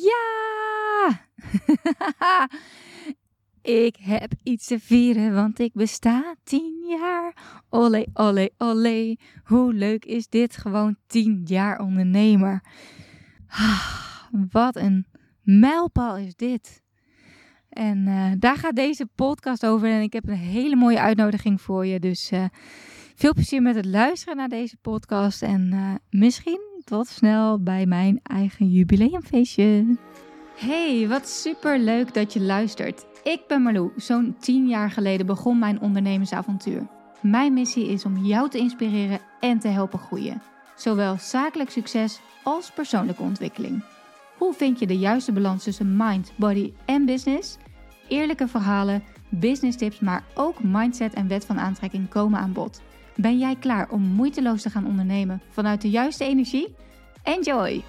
Ja! ik heb iets te vieren, want ik besta tien jaar. Olé, olé, olé. Hoe leuk is dit? Gewoon tien jaar ondernemer. wat een mijlpaal is dit. En uh, daar gaat deze podcast over. En ik heb een hele mooie uitnodiging voor je. Dus uh, veel plezier met het luisteren naar deze podcast. En uh, misschien tot snel bij mijn eigen jubileumfeestje. Hey, wat super leuk dat je luistert. Ik ben Marlou. Zo'n 10 jaar geleden begon mijn ondernemersavontuur. Mijn missie is om jou te inspireren en te helpen groeien. Zowel zakelijk succes als persoonlijke ontwikkeling. Hoe vind je de juiste balans tussen mind, body en business? Eerlijke verhalen, business tips, maar ook mindset en wet van aantrekking komen aan bod. Ben jij klaar om moeiteloos te gaan ondernemen vanuit de juiste energie? Enjoy!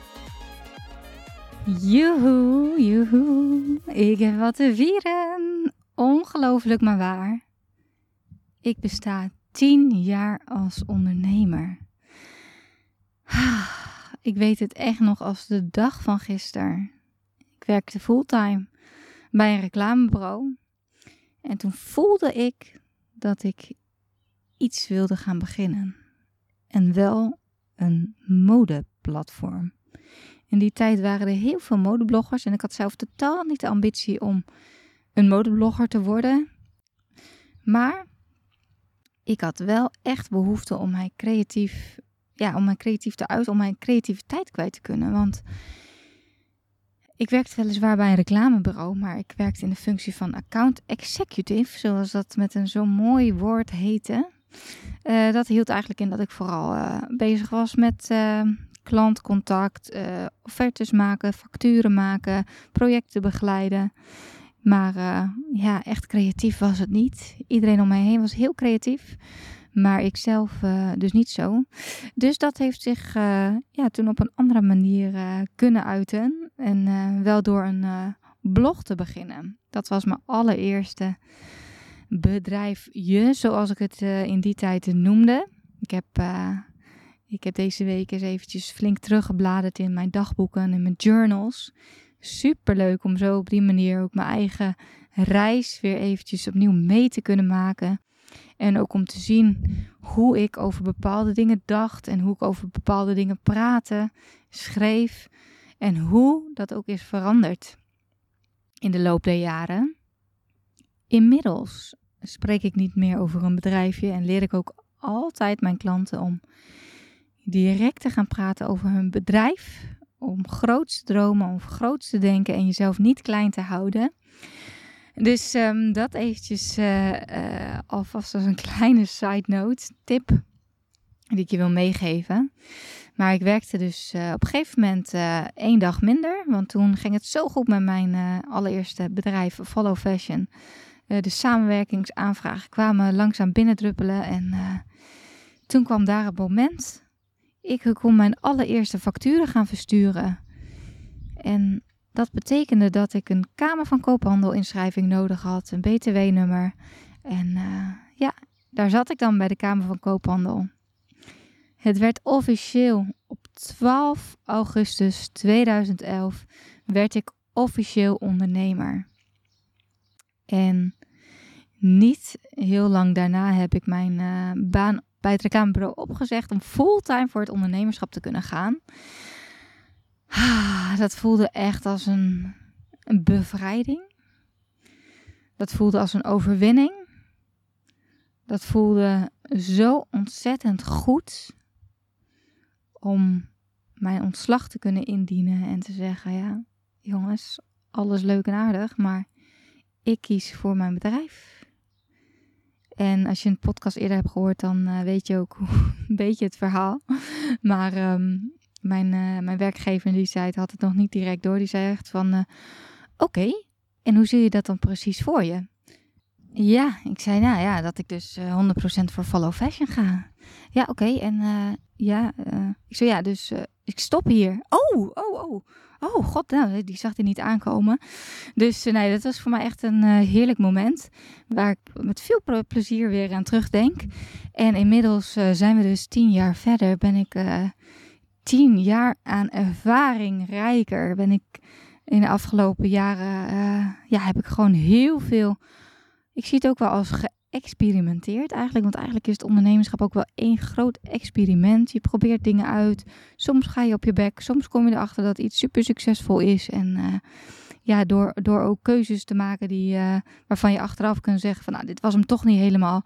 Joehoe, joehoe. Ik heb wat te vieren. Ongelooflijk maar waar. Ik besta tien jaar als ondernemer. Ik weet het echt nog als de dag van gisteren. Ik werkte fulltime bij een reclamebureau. En toen voelde ik dat ik iets wilde gaan beginnen. En wel een modeplatform. In die tijd waren er heel veel modebloggers en ik had zelf totaal niet de ambitie om een modeblogger te worden. Maar ik had wel echt behoefte om mij creatief, ja, om mij creatief te uiten, om mijn creativiteit kwijt te kunnen. Want ik werkte weliswaar bij een reclamebureau, maar ik werkte in de functie van account executive, zoals dat met een zo mooi woord heette. Uh, dat hield eigenlijk in dat ik vooral uh, bezig was met uh, klantcontact, offertes maken, facturen maken, projecten begeleiden. Maar ja, echt creatief was het niet. Iedereen om mij heen was heel creatief. Maar ik zelf dus niet zo. Dus dat heeft zich ja, toen op een andere manier kunnen uiten. En wel door een blog te beginnen. Dat was mijn allereerste bedrijfje, zoals ik het uh, in die tijd noemde. Ik heb, uh, ik heb deze week eens eventjes flink teruggebladerd in mijn dagboeken en mijn journals. Super leuk om zo op die manier ook mijn eigen reis weer eventjes opnieuw mee te kunnen maken. En ook om te zien hoe ik over bepaalde dingen dacht en hoe ik over bepaalde dingen praatte, schreef en hoe dat ook is veranderd in de loop der jaren. Inmiddels spreek ik niet meer over een bedrijfje en leer ik ook altijd mijn klanten om direct te gaan praten over hun bedrijf, om groots te dromen, om groots te denken en jezelf niet klein te houden. Dus um, dat eventjes uh, uh, alvast als een kleine side note, tip die ik je wil meegeven. Maar ik werkte dus uh, op een gegeven moment één dag minder, want toen ging het zo goed met mijn allereerste bedrijf Follow Fashion uh, de samenwerkingsaanvragen kwamen langzaam binnendruppelen. En uh, toen kwam daar een moment. Ik kon mijn allereerste facturen gaan versturen. En dat betekende dat ik een Kamer van Koophandel inschrijving nodig had, een BTW-nummer. En uh, ja, daar zat ik dan bij de Kamer van Koophandel. Het werd officieel op 12 augustus 2011 werd ik officieel ondernemer. En niet heel lang daarna heb ik mijn uh, baan bij het reclamebureau opgezegd om fulltime voor het ondernemerschap te kunnen gaan. Ah, dat voelde echt als een, een bevrijding. Dat voelde als een overwinning. Dat voelde zo ontzettend goed om mijn ontslag te kunnen indienen en te zeggen: ja, jongens, alles leuk en aardig, maar ik kies voor mijn bedrijf. En als je een podcast eerder hebt gehoord, dan uh, weet je ook een beetje het verhaal. Maar um, mijn, uh, mijn werkgever die zei het, had het nog niet direct door. Die zei echt van, uh, oké, en hoe zie je dat dan precies voor je? Ja, ik zei nou ja, dat ik dus 100% voor follow fashion ga. Ja, oké, en ja, ik zei ja, dus ik stop hier. Oh, oh, oh. Oh god, nou, die zag hij niet aankomen. Dus uh, nee, dat was voor mij echt een uh, heerlijk moment. Waar ik met veel plezier weer aan terugdenk. En inmiddels uh, zijn we dus tien jaar verder. Ben ik tien jaar aan ervaring rijker. Ben ik in de afgelopen jaren eh, ja, heb ik gewoon heel veel. Ik zie het ook wel als geëxperimenteerd eigenlijk. Want eigenlijk is het ondernemerschap ook wel één groot experiment. Je probeert dingen uit. Soms ga je op je bek. Soms kom je erachter dat iets super succesvol is. En uh, ja, door, door ook keuzes te maken die, uh, waarvan je achteraf kunt zeggen van nou, dit was hem toch niet helemaal.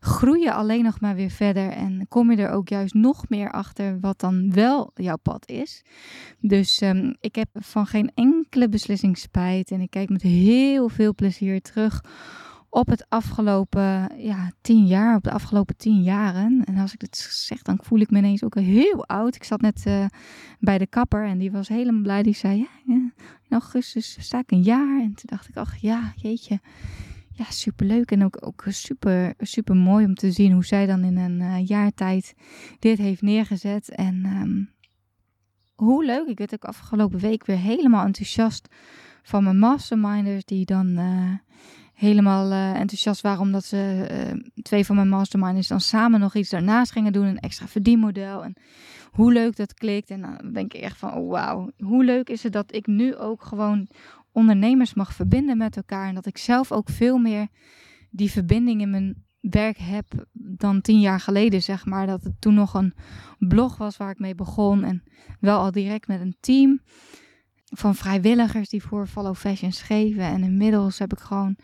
Groei je alleen nog maar weer verder en kom je er ook juist nog meer achter wat dan wel jouw pad is. Dus um, ik heb van geen enkele beslissing spijt en ik kijk met heel veel plezier terug op het afgelopen ja, tien jaar, op de afgelopen tien jaren. En als ik het zeg, dan voel ik me ineens ook heel oud. Ik zat net uh, bij de kapper en die was helemaal blij. Die zei, ja, in augustus sta ik een jaar. En toen dacht ik, ach ja, jeetje. Ja, superleuk en ook, ook super, super mooi om te zien hoe zij dan in een uh, jaar tijd dit heeft neergezet. En um, hoe leuk. Ik werd ook afgelopen week weer helemaal enthousiast van mijn masterminders die dan... Uh, helemaal uh, enthousiast waren omdat ze uh, twee van mijn masterminders dan samen nog iets daarnaast gingen doen, een extra verdienmodel. En hoe leuk dat klikt. En dan denk ik echt van, oh wauw, hoe leuk is het dat ik nu ook gewoon ondernemers mag verbinden met elkaar. En dat ik zelf ook veel meer die verbinding in mijn werk heb dan tien jaar geleden, zeg maar. Dat het toen nog een blog was waar ik mee begon en wel al direct met een team van vrijwilligers die voor Follow Fashion schreven. En inmiddels heb ik gewoon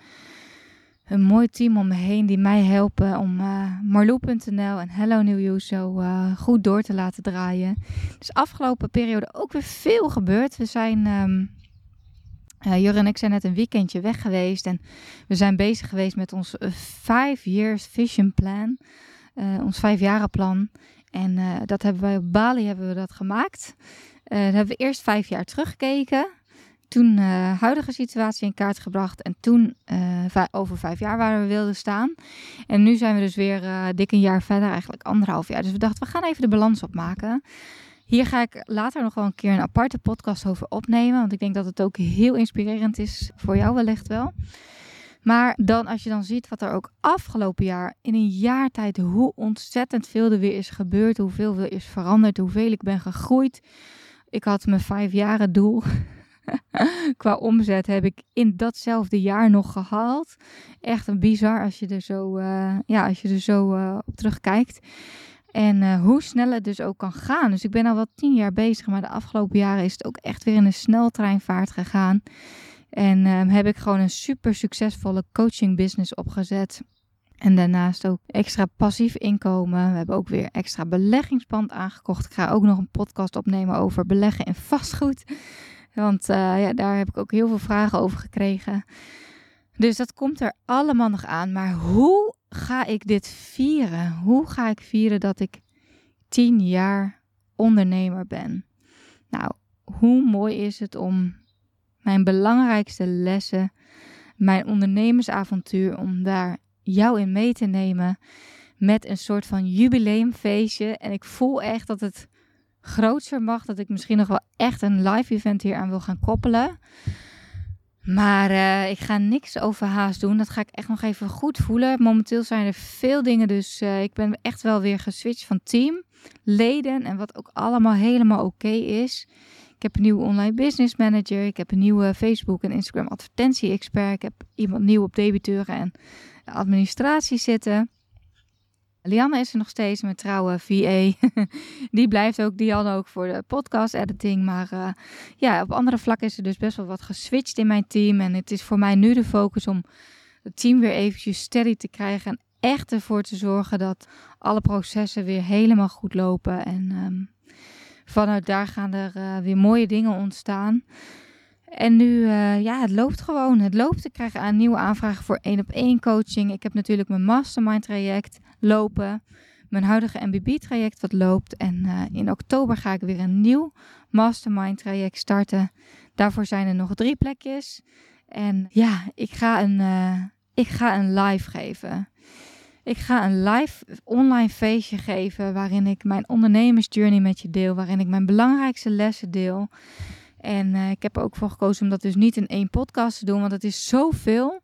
een mooi team om me heen die mij helpen om uh, en Hello New You zo uh, goed door te laten draaien. Dus afgelopen periode ook weer veel gebeurd. We zijn, um, Jur en ik zijn net een weekendje weg geweest en we zijn bezig geweest met ons five years vision plan, ons vijfjarenplan. En dat hebben wij op Bali hebben we dat gemaakt. Uh, hebben we eerst vijf jaar teruggekeken. Toen de uh, huidige situatie in kaart gebracht. En toen uh, over vijf jaar waar we wilden staan. En nu zijn we dus weer dik een jaar verder, eigenlijk anderhalf jaar. Dus we dachten, we gaan even de balans opmaken. Hier ga ik later nog wel een keer een aparte podcast over opnemen. Want ik denk dat het ook heel inspirerend is voor jou wellicht wel. Maar dan als je dan ziet wat er ook afgelopen jaar, in een jaar tijd, hoe ontzettend veel er weer is gebeurd. Hoeveel er is veranderd, hoeveel ik ben gegroeid ik had mijn vijf jaren doel. Qua omzet heb ik in datzelfde jaar nog gehaald. Echt een bizar als je er zo, uh, ja, als je er zo uh, op terugkijkt. En uh, hoe snel het dus ook kan gaan. Dus ik ben al wel tien jaar bezig, maar de afgelopen jaren is het ook echt weer in een sneltreinvaart gegaan. En um, heb ik gewoon een super succesvolle coaching business opgezet. En daarnaast ook extra passief inkomen. We hebben ook weer extra beleggingspand aangekocht. Ik ga ook nog een podcast opnemen over beleggen in vastgoed. Want uh, ja, daar heb ik ook heel veel vragen over gekregen. Dus dat komt er allemaal nog aan. Maar hoe ga ik dit vieren? Hoe ga ik vieren dat ik tien jaar ondernemer ben? Nou, hoe mooi is het om mijn belangrijkste lessen, mijn ondernemersavontuur, om daar jou in mee te nemen met een soort van jubileumfeestje. En ik voel echt dat het groter mag, dat ik misschien nog wel echt een live event hier aan wil gaan koppelen. Maar uh, ik ga niks overhaast doen. Dat ga ik echt nog even goed voelen. Momenteel zijn er veel dingen, dus uh, ik ben echt wel weer geswitcht van team, leden en wat ook allemaal helemaal oké is. Ik heb een nieuwe online business manager. Ik heb een nieuwe Facebook en Instagram advertentie expert. Ik heb iemand nieuw op debiteuren en administratie zitten. Lianne is er nog steeds, mijn trouwe VA. die blijft ook, die ook voor de podcast editing. Maar uh, ja, op andere vlakken is er dus best wel wat geswitcht in mijn team. En het is voor mij nu de focus om het team weer eventjes steady te krijgen. En echt ervoor te zorgen dat alle processen weer helemaal goed lopen. En um, vanuit daar gaan er uh, weer mooie dingen ontstaan. En nu, uh, ja, het loopt gewoon. Het loopt. Ik krijg aan nieuwe aanvragen voor één op één coaching. Ik heb natuurlijk mijn mastermind traject lopen. Mijn huidige MBB traject wat loopt. En uh, in oktober ga ik weer een nieuw mastermind traject starten. Daarvoor zijn er nog drie plekjes. En ja, ik ga een, ik ga een live geven. Ik ga een live online feestje geven waarin ik mijn ondernemersjourney met je deel, waarin ik mijn belangrijkste lessen deel. En uh, ik heb er ook voor gekozen om dat dus niet in één podcast te doen, want het is zoveel.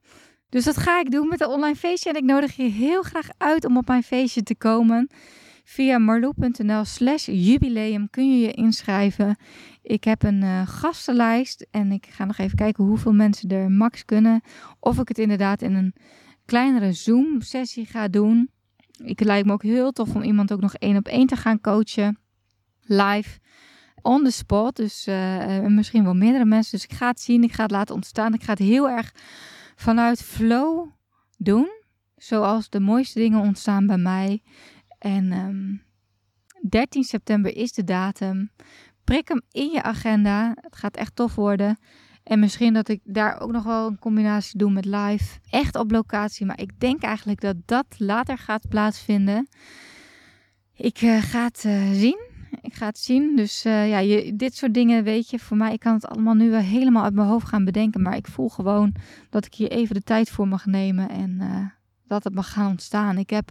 Dus dat ga ik doen met een online feestje. En ik nodig je heel graag uit om op mijn feestje te komen. Via marloe.nl slash jubileum kun je je inschrijven. Ik heb een uh, gastenlijst en ik ga nog even kijken hoeveel mensen er max kunnen. Of ik het inderdaad in een kleinere Zoom-sessie ga doen. Ik lijkt me ook heel tof om iemand ook nog één op één te gaan coachen. Live, on the spot. Dus uh, misschien wel meerdere mensen. Dus ik ga het zien, ik ga het laten ontstaan. Ik ga het heel erg vanuit flow doen. Zoals de mooiste dingen ontstaan bij mij. En um, ehm, 13 september is de datum. Prik hem in je agenda. Het gaat echt tof worden. En misschien dat ik daar ook nog wel een combinatie doe met live. Echt op locatie. Maar ik denk eigenlijk dat dat later gaat plaatsvinden. Ik uh, ga het uh, zien. Ik ga het zien. Dus uh, ja, dit soort dingen weet je. Voor mij, ik kan het allemaal nu wel helemaal uit mijn hoofd gaan bedenken. Maar ik voel gewoon dat ik hier even de tijd voor mag nemen. En dat het mag gaan ontstaan. Ik heb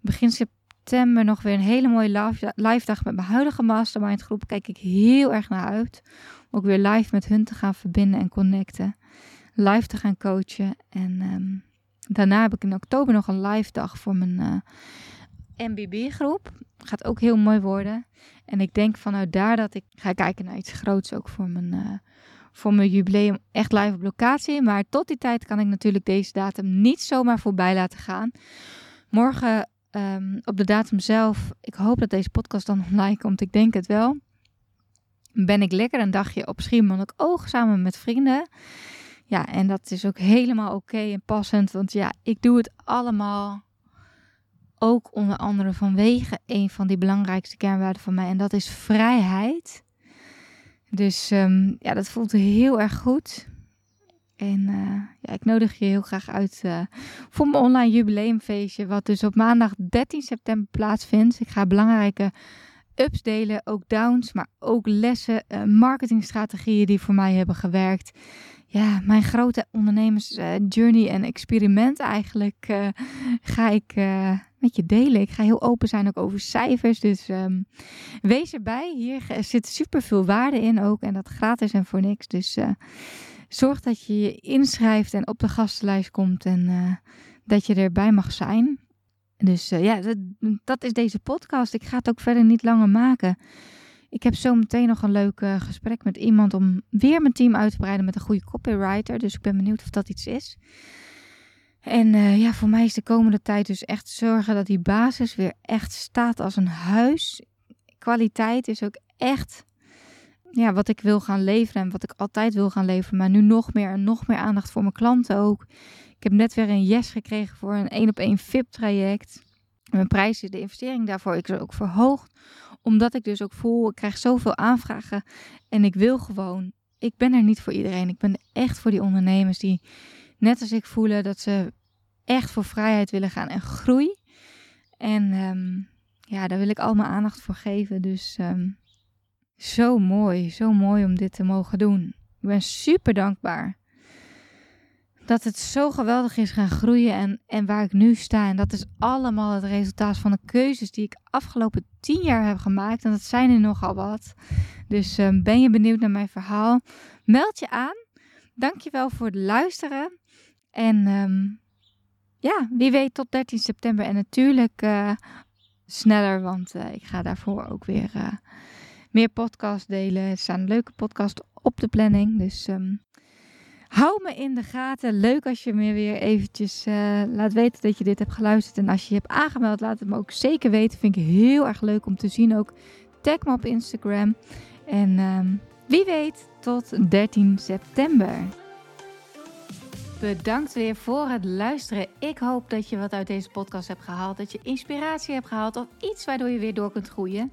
begin nog weer een hele mooie live, dag met mijn huidige mastermind groep. Kijk ik heel erg naar uit ook weer live met hun te gaan verbinden en connecten. Live te gaan coachen. En um, daarna heb ik in oktober nog een live dag voor mijn eh, MBB-groep. Gaat ook heel mooi worden. En ik denk vanuit daar dat ik ga kijken naar iets groots ook voor mijn, uh, voor mijn jubileum. Echt live op locatie. Maar tot die tijd kan ik natuurlijk deze datum niet zomaar voorbij laten gaan. Morgen um, op de datum zelf. Ik hoop dat deze podcast dan online komt. Ik denk het wel ben ik lekker een dagje op Schiermonnikoog samen met vrienden. Ja, en dat is ook helemaal oké en passend. Want ja, ik doe het allemaal ook onder andere vanwege een van die belangrijkste kernwaarden van mij. En dat is vrijheid. Dus um, ja, dat voelt heel erg goed. En uh, ja, ik nodig je heel graag uit uh, voor mijn online jubileumfeestje. Wat dus op maandag 13 september plaatsvindt. Ik ga belangrijke ups delen, ook downs, maar ook lessen, uh, marketingstrategieën die voor mij hebben gewerkt. Ja, mijn grote ondernemersjourney en experiment eigenlijk ga ik met je delen. Ik ga heel open zijn ook over cijfers, dus um, wees erbij. Hier zit super veel waarde in ook en dat gratis en voor niks. Dus zorg dat je je inschrijft en op de gastenlijst komt en dat je erbij mag zijn. Dus uh, ja, dat, dat, is deze podcast. Ik ga het ook verder niet langer maken. Ik heb zo meteen nog een leuk uh, gesprek met iemand om weer mijn team uit te breiden met een goede copywriter. Dus ik ben benieuwd of dat iets is. En ja, voor mij is de komende tijd dus echt zorgen dat die basis weer echt staat als een huis. Kwaliteit is ook echt ja, wat ik wil gaan leveren en wat ik altijd wil gaan leveren. Maar nu nog meer en nog meer aandacht voor mijn klanten ook. Ik heb net weer een yes gekregen voor een één op één VIP traject. Mijn prijs is de investering daarvoor ik ook verhoogd. Omdat ik dus ook voel, ik krijg zoveel aanvragen. En ik wil gewoon, ik ben er niet voor iedereen. Ik ben echt voor die ondernemers die net als ik voelen dat ze echt voor vrijheid willen gaan en groei. En um, ja, daar wil ik al mijn aandacht voor geven. Dus um, zo mooi, zo mooi om dit te mogen doen. Ik ben super dankbaar dat het zo geweldig is gaan groeien en, en waar ik nu sta. En dat is allemaal het resultaat van de keuzes die ik afgelopen tien jaar heb gemaakt. En dat zijn er nogal wat. Dus um, ben je benieuwd naar mijn verhaal? Meld je aan. Dankjewel voor het luisteren. En um, ja, wie weet tot 13 september. En natuurlijk uh, sneller, want uh, ik ga daarvoor ook weer uh, meer podcasts delen. Er staan leuke podcasts op de planning. Dus um, Hou me in de gaten. Leuk als je me weer eventjes uh, laat weten dat je dit hebt geluisterd. En als je je hebt aangemeld, laat het me ook zeker weten. Vind ik heel erg leuk om te zien ook. Tag me op Instagram. En um, wie weet, tot 13 september. Bedankt weer voor het luisteren. Ik hoop dat je wat uit deze podcast hebt gehaald. Dat je inspiratie hebt gehaald of iets waardoor je weer door kunt groeien.